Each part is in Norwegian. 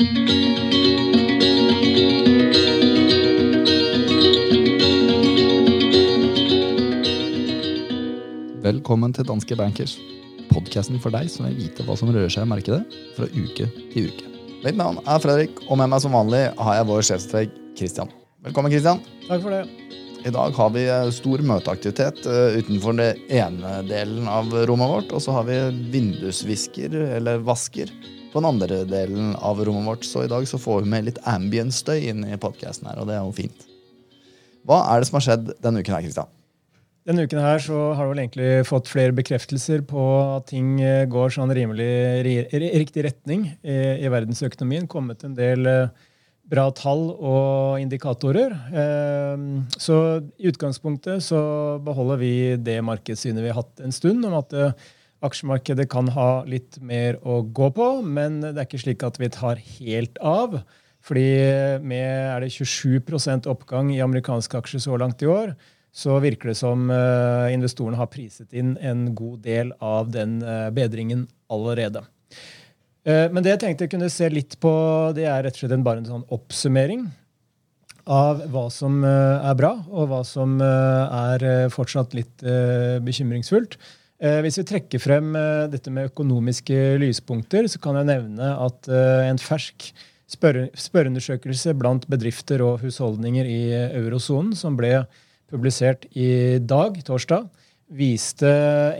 Velkommen til Danske Bankers, podkasten for deg som vil vite hva som rører seg i markedet fra uke til uke. Mitt navn er Fredrik, og med meg som vanlig har jeg vår sjefstrekk Christian. Velkommen, Christian. Takk for det. I dag har vi eh, stor møteaktivitet eh, utenfor den ene delen av rommet vårt, og så har vi vindusvisker, eller vasker, på den andre delen av rommet vårt. Så i dag så får vi med litt ambient-støy inn i podkasten her, og det er jo fint. Hva er det som har skjedd denne uken her, Kristian? Denne uken her så har du vel egentlig fått flere bekreftelser på at ting eh, går sånn rimelig riktig retning i, i verdensøkonomien. Kommet en del eh, bra tall og indikatorer. Eh, så i utgangspunktet så beholder vi det markedssynet vi har hatt en stund, om at aksjemarkedet kan ha litt mer å gå på, men det er ikke slik at vi tar helt av. Fordi med er det 27% oppgang i amerikanske aksjer så langt i år, så virker det som uh, investorene har priset inn en god del av den uh, bedringen allerede. Uh, men det jeg tenkte jeg kunne se litt på, det er rett og slett bare en sånn oppsummering av hva som er bra, og hva som er fortsatt litt bekymringsfullt. Hvis vi trekker frem dette med økonomiske lyspunkter, så kan jeg nevne at en fersk spørreundersøkelse blant bedrifter og husholdninger i eurosonen, som ble publisert i dag, torsdag, viste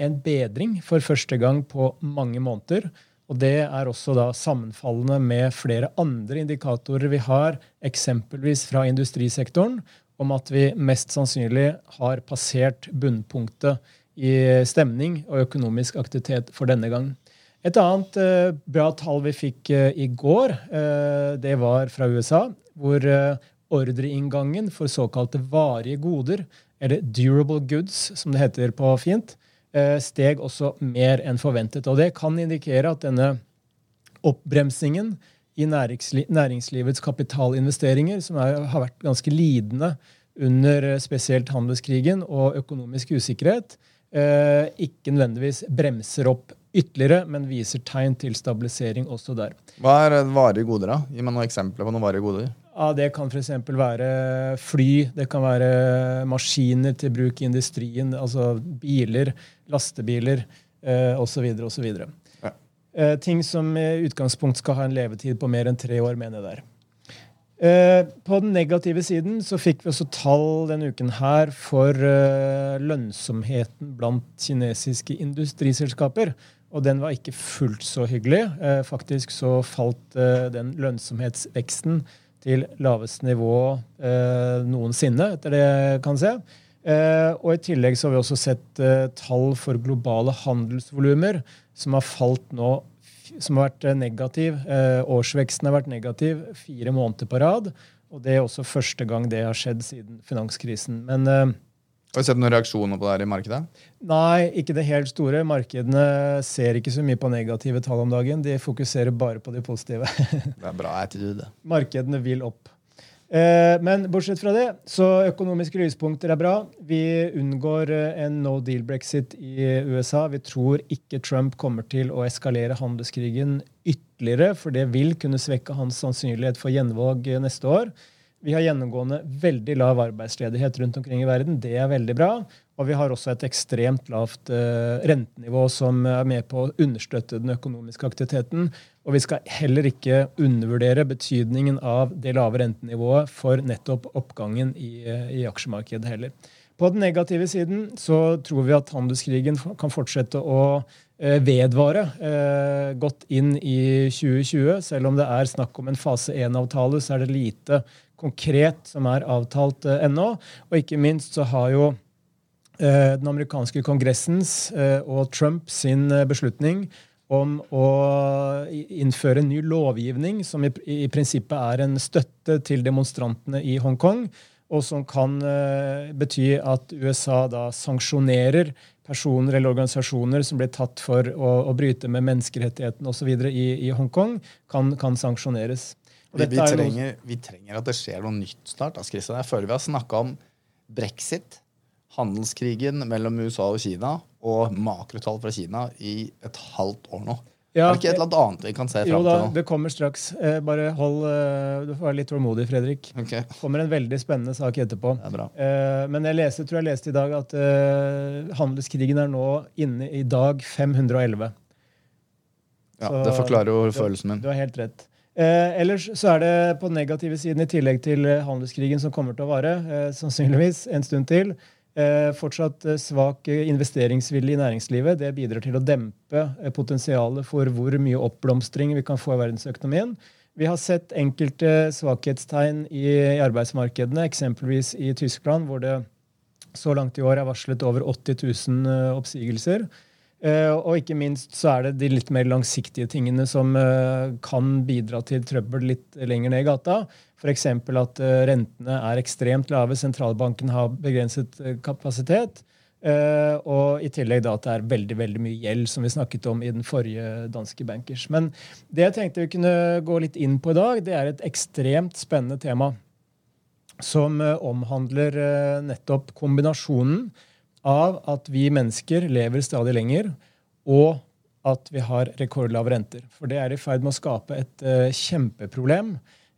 en bedring for første gang på mange måneder. Og det er også da sammenfallende med flere andre indikatorer vi har, eksempelvis fra industrisektoren, om at vi mest sannsynlig har passert bunnpunktet i stemning og økonomisk aktivitet for denne gang. Et annet eh, bra tall vi fikk eh, i går, eh, det var fra USA, hvor eh, ordreinngangen for såkalte varige goder, eller durable goods, som det heter på fint, eh, steg også mer enn forventet. Og det kan indikere at denne oppbremsingen i næringslivets kapitalinvesteringer, som er, har vært ganske lidende under eh, spesielt handelskrigen og økonomisk usikkerhet, ikke nødvendigvis bremser opp ytterligere, men viser tegn til stabilisering også der. Hva er varige goder, da? Gi meg noen eksempler på noen varige goder. Ja, Det kan f.eks. være fly, det kan være maskiner til bruk i industrien, altså biler, lastebiler eh, osv. osv. Ja. Eh, ting som i utgangspunkt skal ha en levetid på mer enn tre år, mener jeg der. Eh, på den negative siden så fikk vi også tall denne uken her for eh, lønnsomheten blant kinesiske industriselskaper. Og den var ikke fullt så hyggelig. Eh, faktisk så falt den lønnsomhetsveksten til laveste nivå noensinne, etter det jeg kan se. Og I tillegg så har vi også sett tall for globale handelsvolumer som har falt nå, som har vært eh, negativ. Eh, årsveksten har vært negativ fire måneder på rad. Og det er også første gang det har skjedd siden finanskrisen. Men eh, har du sett noen reaksjoner på det her i markedet? Nei, ikke det helt store. Markedene ser ikke så mye på negative tall om dagen. De fokuserer bare på de positive. det er bra attitude. Markedene vil opp. Eh, men bortsett fra det, så økonomiske lyspunkter er bra. Vi unngår eh, en no deal brexit i USA. Vi tror ikke Trump kommer til å eskalere handelskrigen ytterligere, for det vil kunne svekke hans sannsynlighet for gjenvalg neste år. Vi har gjennomgående veldig lav arbeidsledighet rundt omkring i verden. Det er veldig bra. Og vi har også et ekstremt lavt uh, rentenivå som er med på å understøtte den økonomiske aktiviteten. Og vi skal heller ikke undervurdere betydningen av det lave rentenivået for nettopp oppgangen i, uh, i aksjemarkedet heller. På den negative siden så tror vi at handelskrigen kan fortsette å uh, vedvare godt inn i 2020. Selv om det er snakk om en fase 1-avtale, så er det lite konkret som er avtalt ennå. Og ikke minst så har jo den amerikanske kongressens uh, og Trump sin beslutning om å innføre en ny lovgivning som i, i, prinsippet er en støtte til demonstrantene i Hongkong, og som kan bety at USA da sanksjonerer personer eller organisasjoner som blir tatt for å, å bryte med menneskerettighetene osv. I, i Hongkong, kan, kan sanksjoneres. Vi, vi, trenger, vi, trenger, at det skjer noe nytt snart. Jeg føler vi har snakka om brexit, handelskrigen mellom USA og Kina og makrotall fra Kina i et halvt år nå. Ja, er det ikke et eller annet vi kan se fram til nå? Jo da, det kommer straks. Eh, bare hold eh, Du får være litt tålmodig, Fredrik. Okay. Det kommer en veldig spennende sak etterpå. Er. Eh, men jeg leste, tror jeg leste i dag at eh, handelskrigen er nå inne i dag 511. Ja, så, Det forklarer jo følelsen min. Du har helt rett. Eh, ellers så er det på den negative siden, i tillegg til eh, handelskrigen som kommer til å vare, sannsynligvis en stund til, fortsatt eh, svak eh, investeringsvilje i næringslivet. Det bidrar til å dempe potensialet for hvor mye oppblomstring vi kan få i verdensøkonomien. Vi har sett enkelte svakhetstegn i arbeidsmarkedene, eksempelvis i Tyskland, hvor det så langt i år er varslet over 80 000 oppsigelser. Uh, og ikke minst så er det de litt mer langsiktige tingene som uh, kan bidra til trøbbel litt lenger ned i gata. F.eks. at uh, rentene er ekstremt lave, sentralbanken har begrenset kapasitet. og i tillegg da at det er veldig veldig mye gjeld, som vi snakket om i den forrige danske bankers. Men det jeg tenkte vi kunne gå litt inn på i dag, det er et ekstremt spennende tema. Som omhandler nettopp kombinasjonen av at vi mennesker lever stadig lenger, og at vi har rekordlave renter. For det er i ferd med å skape et uh, kjempeproblem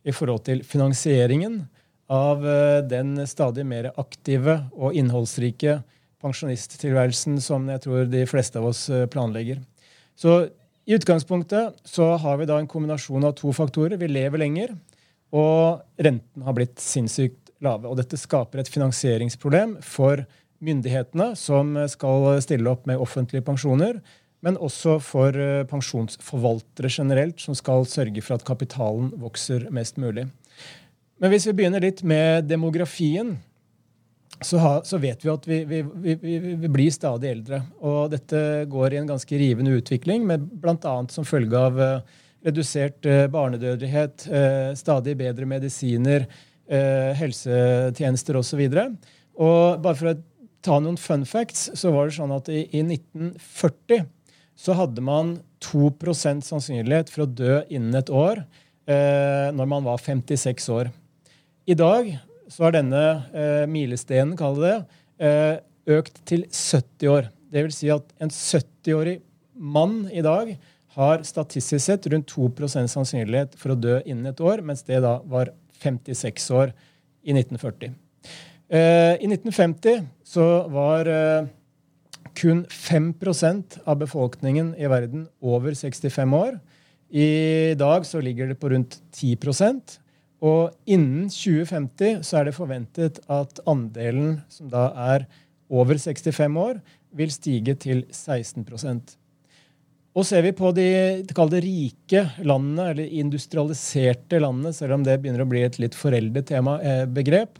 i forhold til finansieringen av uh, den stadig mer aktive og innholdsrike pensjonisttilværelsen som jeg tror de fleste av oss uh, planlegger. Så i utgangspunktet så har vi da en kombinasjon av to faktorer. Vi lever lenger, og renten har blitt sinnssykt lave. Og dette skaper et finansieringsproblem for myndighetene som skal stille opp med offentlige pensjoner, men også for eh, pensjonsforvaltere generelt, som skal sørge for at kapitalen vokser mest mulig. Men hvis vi begynner litt med demografien, så, ha, så vet vi at vi, vi, vi, vi, blir stadig eldre. Og dette går i en ganske rivende utvikling, med bl.a. som følge av uh, redusert uh, barnedødelighet, stadig bedre medisiner, helsetjenester osv. Og bare for å ta noen fun facts, så var det sånn at i, i 1940 så hadde man 2% sannsynlighet for å dø innen et år eh, når man var 56 år. I dag så har denne eh, milestenen, kall det eh, økt til 70 år. Det vil si at en 70-årig mann i dag har statistisk sett rundt 2% sannsynlighet for å dø innen et år, mens det da var 56 år i 1940. Eh, I 1950 så var eh, kun 5% av befolkningen i verden over 65 år. I dag så ligger det på rundt 10% Og innen 2050 så er det forventet at andelen som da er over 65 år, vil stige til 16% og ser vi på de rike landene, eller industrialiserte landene, selv om det begynner å bli et litt foreldet eh, begrep,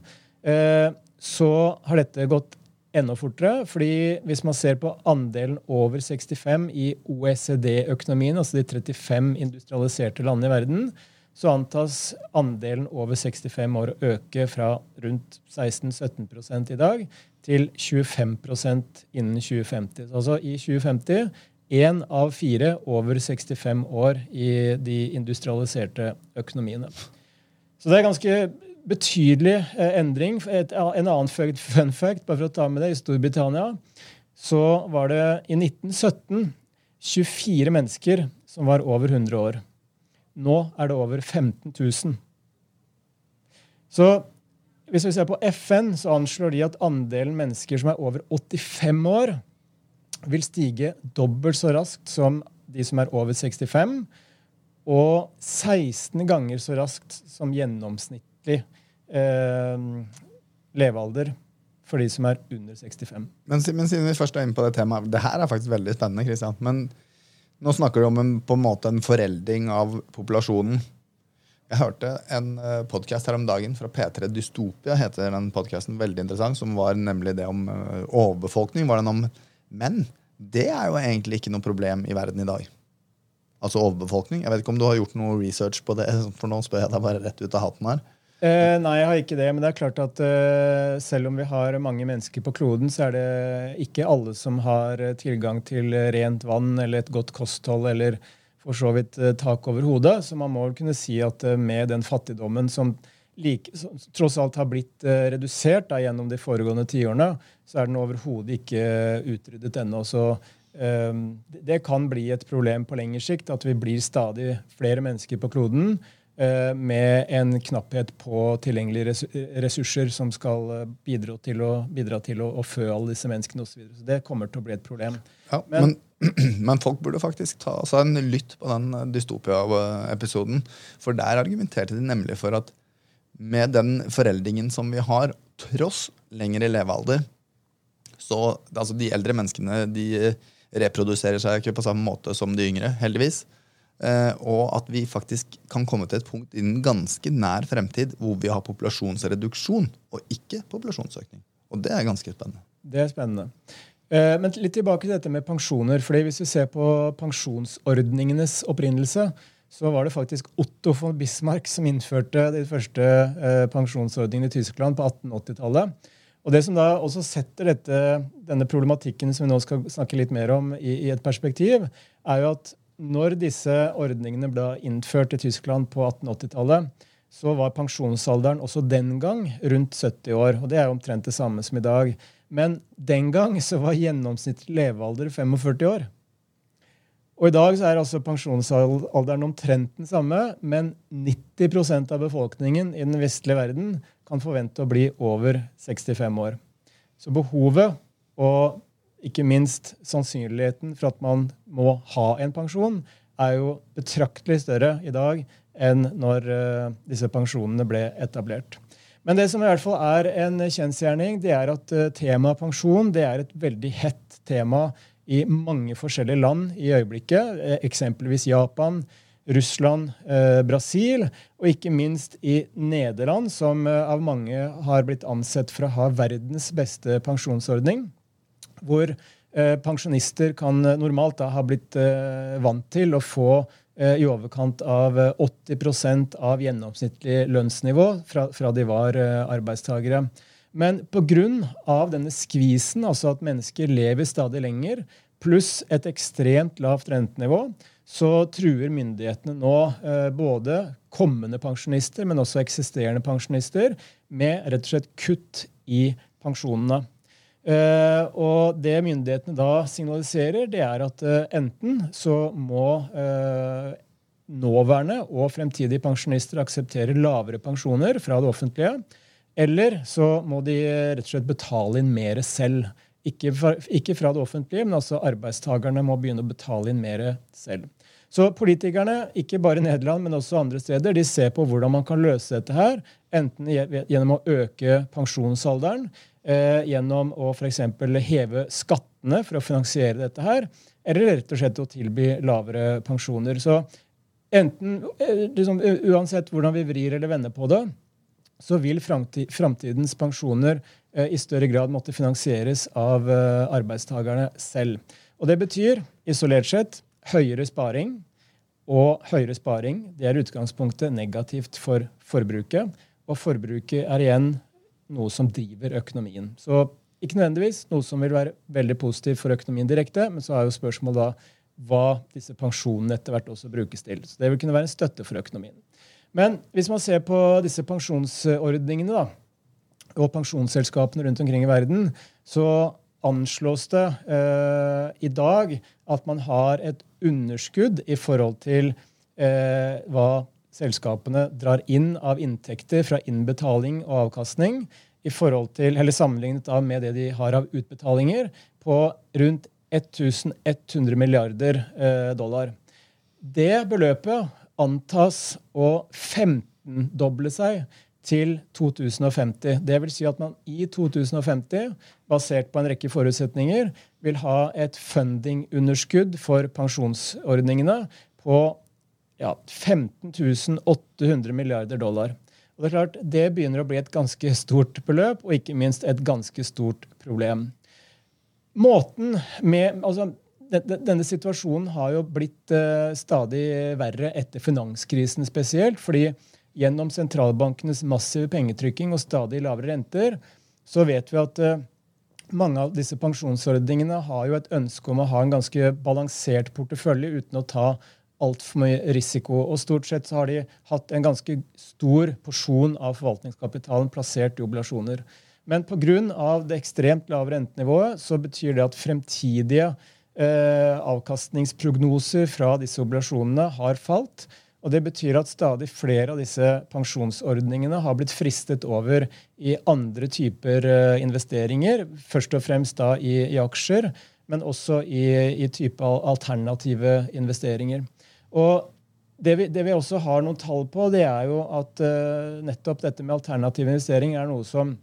så har dette gått enda fortere. fordi hvis man ser på andelen over 65 i OECD-økonomien, altså de 35 industrialiserte landene i verden, så antas andelen over 65 år å øke fra rundt 16-17% i dag til 25% innen 2050. Altså i 2050 én av fire over 65 år i de industrialiserte økonomiene. Så det er ganske betydelig eh, endring. En annen fun fact, bare for å ta med det, i Storbritannia så var det i 1917 24 mennesker som var over 100 år. Nå er det over 15 000. Så hvis vi ser på FN, så anslår de at andelen mennesker som er over 85 år, vil stige dobbelt så raskt som de som er over 65, og 16 ganger så raskt som gjennomsnittlig eh, levealder for de som er under 65. Men, men, siden vi først er inne på det temaet, det her er faktisk veldig spennende. Christian. Men nå snakker du om en, på en måte en forelding av populasjonen. Jeg hørte en eh, podkast her om dagen fra P3 Dystopia. heter den podcasten, Veldig interessant, som var nemlig det om uh, overbefolkning. var den om menn. Det er jo egentlig ikke noe problem i verden i dag. Altså overbefolkning. Jeg vet ikke om du har gjort noe research på det, for nå spør jeg deg bare rett ut av hatten her. Eh, nei, jeg har ikke det. Men det er klart at eh, selv om vi har mange mennesker på kloden, så er det ikke alle som har eh, tilgang til rent vann eller et godt kosthold eller for så vidt eh, tak over hodet. Så man må vel kunne si at eh, med den fattigdommen som, like, som tross alt har blitt redusert da, gjennom de foregående tiårene, så er den overhodet ikke utryddet ennå. Så det kan bli et problem på lengre sikt at vi blir stadig flere mennesker på kloden med en knapphet på tilgjengelige ressurser som skal bidra til å, bidra til å, å fø alle disse menneskene osv. Det kommer til å bli et problem. Ja, men, men, men, folk burde faktisk ta altså, en lytt på den dystopia-episoden. For der argumenterte de nemlig for at med den foreldringen som vi har, tross lengre levealder, så altså, de eldre menneskene de reproduserer seg ikke på samme måte som de yngre, heldigvis. Eh, og at vi faktisk kan komme til et punkt innen ganske nær fremtid hvor vi har populasjonsreduksjon og ikke populasjonsøkning. Og det er ganske spennende. Det er spennende. Eh, men litt tilbake til dette med pensjoner. fordi Hvis vi ser på pensjonsordningenes opprinnelse, så var det faktisk Otto von Bismarck som innførte de første eh, pensjonsordningene i Tyskland på 1880-tallet. Og Det som da også setter dette, denne problematikken som vi nå skal snakke litt mer om, i, i, et perspektiv, er jo at når disse ordningene ble innført i Tyskland på 1880-tallet, så var pensjonsalderen også den gang rundt 70 år. og Det er omtrent det samme som i dag. Men den gang så var gjennomsnittlig levealder 45 år. Og I dag så er altså pensjonsalderen omtrent den samme, men 90% av befolkningen i den vestlige verden kan forvente å bli over 65 år. Så behovet og ikke minst sannsynligheten for at man må ha en pensjon, er jo betraktelig større i dag enn når uh, disse pensjonene ble etablert. Men det som i hvert fall er en kjensgjerning, det er at uh, temaet pensjon det er et veldig hett tema i mange forskjellige land i øyeblikket. Eh, eksempelvis Japan, Russland, eh, Brasil og ikke minst i Nederland, som eh, av mange har blitt ansett for å ha verdens beste pensjonsordning. Hvor eh, pensjonister kan normalt da ha blitt vant til å få i overkant av 80% av gjennomsnittlig lønnsnivå fra, fra de var arbeidstagere. Men pga. denne skvisen, altså at mennesker lever stadig lenger, pluss et ekstremt lavt rentenivå, så truer myndighetene nå eh, både kommende pensjonister, men også eksisterende pensjonister med rett og slett kutt i pensjonene. Eh, og det myndighetene da signaliserer, det er at uh, enten så må uh, nåværende og fremtidige pensjonister akseptere lavere pensjoner fra det offentlige, eller så må de rett og slett betale inn mer selv. Ikke fra, ikke fra, det offentlige, men altså arbeidstakerne må begynne å betale inn mer selv. Så politikerne, ikke bare i Nederland, men også andre steder, de ser på hvordan man kan løse dette her. Enten gjennom å øke pensjonsalderen, eh, gjennom å f.eks. heve skattene for å finansiere dette her, eller rett og slett å tilby lavere pensjoner. Så enten, eh, liksom, uansett hvordan vi vrir eller vender på det, så vil framtidens pensjoner eh, i større grad måtte finansieres av eh, arbeidstakerne selv. Og Det betyr isolert sett høyere sparing. Og høyere sparing det er utgangspunktet negativt for forbruket. Og forbruket er igjen noe som driver økonomien. Så ikke nødvendigvis noe som vil være veldig positivt for økonomien direkte, men så er jo spørsmålet da hva disse pensjonene etter hvert også brukes til. Så Det vil kunne være en støtte for økonomien. Men hvis man ser på disse pensjonsordningene da, og pensjonsselskapene rundt omkring i verden, så anslås det eh, i dag at man har et underskudd i forhold til eh, hva selskapene drar inn av inntekter fra innbetaling og avkastning, i forhold til, eller sammenlignet med det de har av utbetalinger, på rundt 1100 milliarder eh, dollar. Det beløpet antas å 15-doble seg til 2050. Det vil si at man i 2050, basert på en rekke forutsetninger, vil ha et fundingunderskudd for pensjonsordningene på ja, 15 800 milliarder dollar. Og Det er klart, det begynner å bli et ganske stort beløp, og ikke minst et ganske stort problem. Måten med, altså denne situasjonen har jo blitt uh, stadig verre etter finanskrisen spesielt. fordi gjennom sentralbankenes massive pengetrykking og stadig lavere renter, så vet vi at uh, mange av disse pensjonsordningene har jo et ønske om å ha en ganske balansert portefølje uten å ta altfor mye risiko. Og stort sett så har de hatt en ganske stor porsjon av forvaltningskapitalen plassert i oblasjoner. Men pga. det ekstremt lave rentenivået så betyr det at fremtidige eh, avkastningsprognoser fra disse oblasjonene har falt. Og Det betyr at stadig flere av disse pensjonsordningene har blitt fristet over i andre typer eh, investeringer. Først og fremst da i, i aksjer, men også i, i type alternative investeringer. Og det vi, det vi, også har noen tall på, det er jo at uh, nettopp dette med alternativ investering er noe som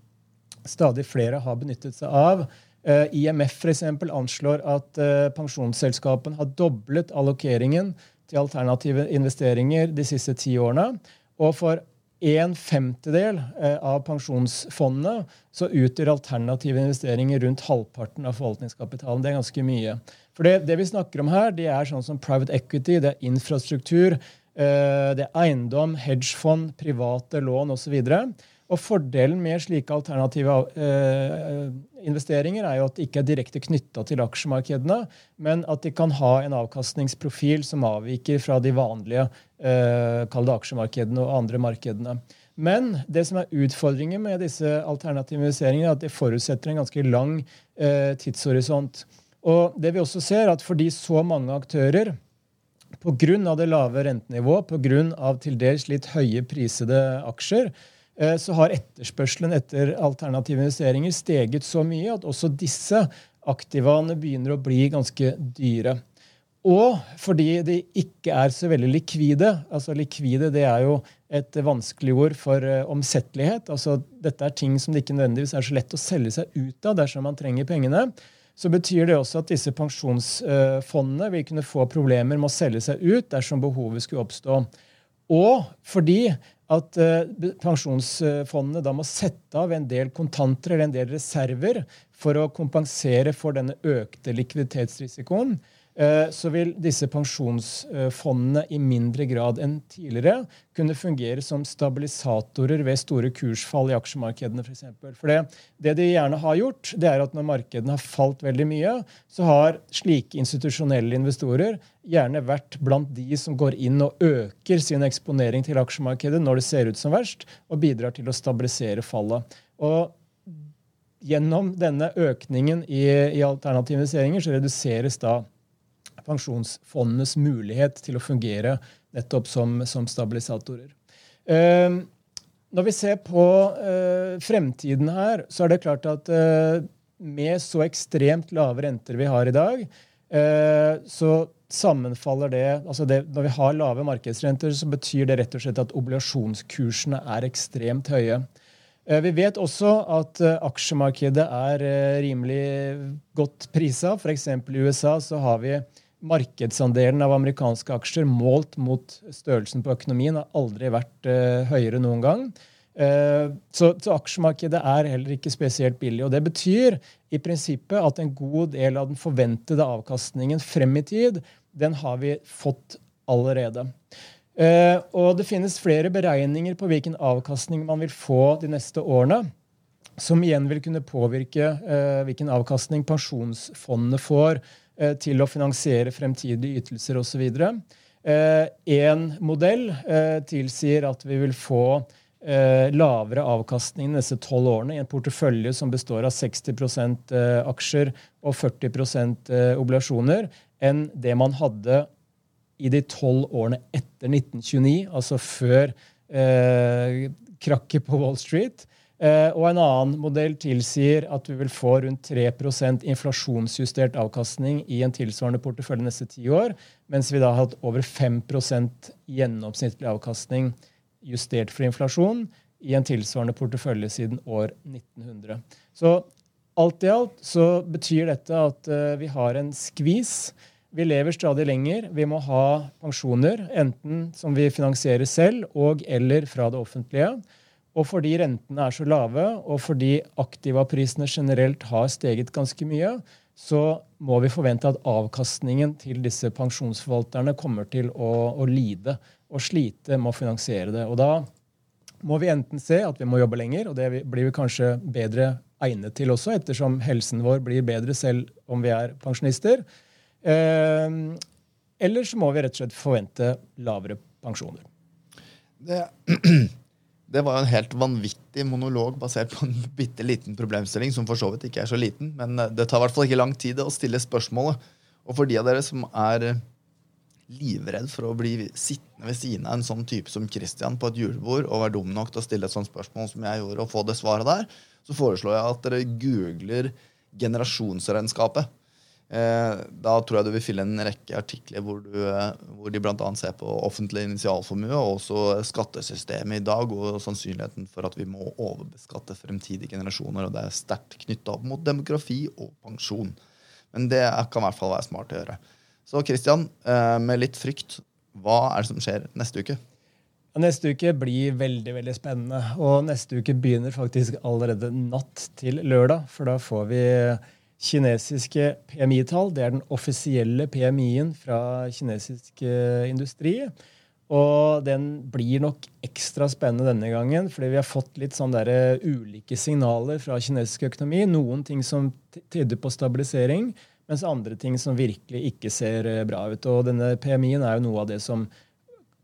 stadig flere har benyttet seg av. Uh, IMF for eksempel, anslår at uh, pensjonsselskapene har doblet allokeringen til alternative investeringer de siste ti årene. Og for en femtedel av pensjonsfondene så utgjør alternative investeringer rundt halvparten av forvaltningskapitalen. Det er ganske mye. For det, det, vi snakker om her, det er sånn som private equity, det er infrastruktur, eh, det er eiendom, hedgefond, private lån osv. Og, og fordelen med slike alternative eh, investeringer er jo at de ikke er direkte knytta til aksjemarkedene, men at de kan ha en avkastningsprofil som avviker fra de vanlige eh, aksjemarkedene og andre markedene. Men det som er utfordringen med disse alternative investeringene, er at de forutsetter en ganske lang eh, tidshorisont. Og det vi også ser, er at fordi så mange aktører pga. det lave rentenivået, pga. til dels litt høye prisede aksjer, så har etterspørselen etter alternative investeringer steget så mye at også disse aktivaene begynner å bli ganske dyre. Og fordi de ikke er så veldig likvide. altså Likvide det er jo et vanskelig ord for uh, omsettelighet. altså Dette er ting som det ikke nødvendigvis er så lett å selge seg ut av dersom man trenger pengene så betyr det også at disse pensjonsfondene vil kunne få problemer med å selge seg ut dersom behovet skulle oppstå. Og fordi at eh, pensjonsfondene da må sette av en del kontanter eller en del reserver for å kompensere for denne økte likviditetsrisikoen. Eh, så vil disse pensjonsfondene i mindre grad enn tidligere kunne fungere som stabilisatorer ved store kursfall i aksjemarkedene f.eks. For, for det, det de gjerne har gjort, det er at når markedene har falt veldig mye, så har slike institusjonelle investorer gjerne vært blant de som går inn og øker sin eksponering til aksjemarkedet når det ser ut som verst, og bidrar til å stabilisere fallet. Og Gjennom denne økningen i, i alternative investeringer så reduseres da pensjonsfondenes mulighet til å fungere nettopp som, som stabilisatorer. Eh, når vi ser på eh, fremtiden her, så er det klart at eh, med så ekstremt lave renter vi har i dag, så sammenfaller det, altså det Når vi har lave markedsrenter, så betyr det rett og slett at obligasjonskursene er ekstremt høye. Vi vet også at aksjemarkedet er rimelig godt prisa. F.eks. i USA så har vi Markedsandelen av amerikanske aksjer målt mot størrelsen på økonomien har aldri vært uh, høyere noen gang. Uh, så, så, aksjemarkedet er heller ikke spesielt billig. og Det betyr i prinsippet at en god del av den forventede avkastningen frem i tid, den har vi fått allerede. Uh, og det finnes flere beregninger på hvilken avkastning man vil få de neste årene. Som igjen vil kunne påvirke hvilken avkastning pensjonsfondene får Eh, til å finansiere fremtidige ytelser osv. En eh, modell eh, tilsier at vi vil få lavere avkastning neste tolv årene i en portefølje som består av 60% aksjer og 40% obligasjoner, enn det man hadde i de tolv årene etter 1929, altså før eh, krakket på Wall Street. Eh, og en annen modell tilsier at vi vil få rundt 3% inflasjonsjustert avkastning i en tilsvarende portefølje neste ti år, mens vi da har hatt over 5% gjennomsnittlig avkastning justert for inflasjon i en tilsvarende portefølje siden år 1900. Så alt i alt så betyr dette at uh, vi har en skvis. Vi lever stadig lenger. Vi må ha pensjoner, enten som vi finansierer selv og eller fra det offentlige. Og fordi rentene er så lave, og fordi aktivaprisene generelt har steget ganske mye, så må vi forvente at avkastningen til disse pensjonsforvalterne kommer til å, å lide og slite med å finansiere det. Og da må vi enten se at vi må jobbe lenger, og det blir vi kanskje bedre egnet til også, ettersom helsen vår blir bedre selv om vi er pensjonister. Eh, eller så må vi rett og slett forvente lavere pensjoner. Det Det var jo en helt vanvittig monolog basert på en bitte liten problemstilling, som for så vidt ikke er så liten, men eh, det tar i hvert fall ikke lang tid å stille spørsmålet. Og for de av dere som er livredd for å bli sittende ved siden av en sånn type som Christian på et julebord og være dum nok til å stille et sånt spørsmål som jeg gjorde, og få det svaret der, så foreslår jeg at dere googler generasjonsregnskapet. Eh, da tror jeg du vil fylle en rekke artikler hvor, du, eh, hvor de bl.a. ser på offentlig initialformue og også skattesystemet i dag og sannsynligheten for at vi må overbeskatte fremtidige generasjoner. og Det er sterkt knytta opp mot demografi og pensjon. Men det kan i hvert fall være smart å gjøre. Så Christian, eh, med litt frykt, hva er det som skjer neste uke? Neste uke blir veldig veldig spennende. Og neste uke begynner faktisk allerede natt til lørdag. For da får vi kinesiske PMI-tall. Det er den offisielle PMI-en fra kinesisk eh, industri. Og den blir nok ekstra spennende denne gangen, fordi vi har fått litt sånn der ulike signaler fra kinesisk økonomi. Noen ting som tyder på stabilisering, mens andre ting som virkelig ikke ser eh, bra ut. Og denne PMI-en er jo noe av det som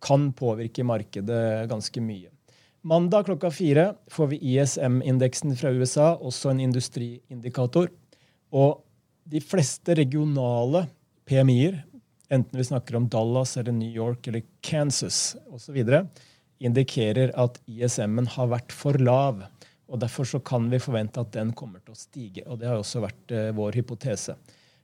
kan påvirke markedet ganske mye. Mandag klokka fire får vi ISM-indeksen fra USA, også en industriindikator. Og de fleste regionale PMI-er, enten vi snakker om Dallas eller New York eller Kansas osv., indikerer at ISM-en har vært for lav. og Derfor så kan vi forvente at den kommer til å stige. og Det har også vært eh, vår hypotese.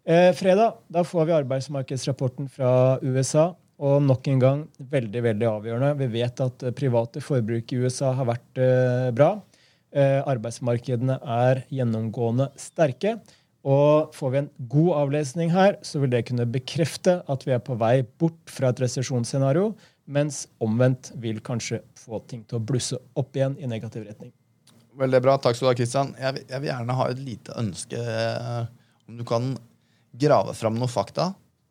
Eh, fredag da får vi arbeidsmarkedsrapporten fra USA. Og nok en gang veldig veldig avgjørende. Vi vet at eh, private forbruk i USA har vært eh, bra. Eh, arbeidsmarkedene er gjennomgående sterke. Og får vi en god avlesning her, så vil det kunne bekrefte at vi er på vei bort fra et resesjonsscenario, mens omvendt vil kanskje få ting til å blusse opp igjen i negativ retning. Veldig bra. Takk skal du ha, Kristian. Jeg, jeg, vil gjerne ha et lite ønske eh, om du kan grave fram noen fakta.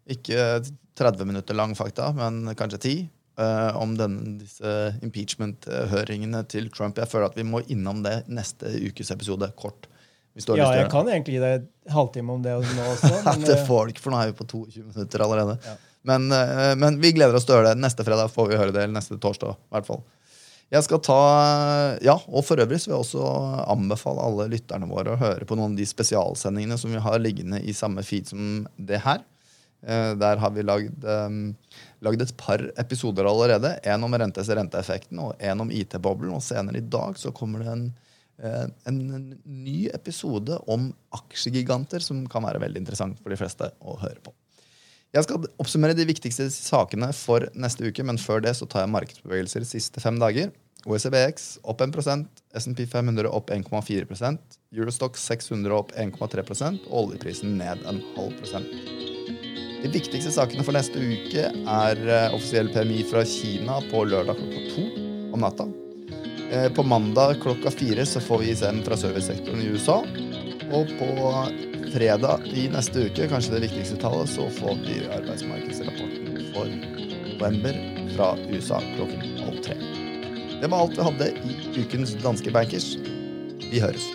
Ikke 30 minutter lang fakta, men kanskje 10. Uh, eh, om denne, disse impeachment-høringene til Trump. Jeg føler at vi må innom det neste ukes episode kort. Ja, jeg kan egentlig gi deg en halvtime om det nå også. Men, til eh, ikke, for nå er vi på 22 minutter allerede. Ja. Men, uh, men, vi gleder oss til å høre det. Neste fredag får vi høre det, eller neste torsdag. i hvert fall. Jeg skal ta, ja, og For øvrig så vil jeg også anbefale alle lytterne våre å høre på noen av de spesialsendingene som vi har liggende i samme feed som det her. Eh, der har vi lagd, um, lagd et par episoder allerede. En om rentes renteeffekten og en om IT-boblen. Og senere i dag så kommer det en, en, en, ny episode om aksjegiganter som kan være veldig interessant for de fleste å høre på. Jeg skal oppsummere de viktigste sakene for neste uke, men før det så tar jeg markedsbevegelser de siste fem dager. OECBX opp 1% SMP 500 opp 1,4% Eurostock 600 opp 1,3 og oljeprisen ned en halv prosent. De viktigste sakene for neste uke er eh, offisiell PMI fra Kina på lørdag klokka to om natta. Eh, på mandag klokka fire så får vi ISM fra servicesektoren i USA. Og på fredag i neste uke, kanskje det viktigste tallet, så får vi arbeidsmarkedsrapporten for november fra USA klokken halv tre. Det var alt vi hadde i ukens Danske Bankers. Vi høres.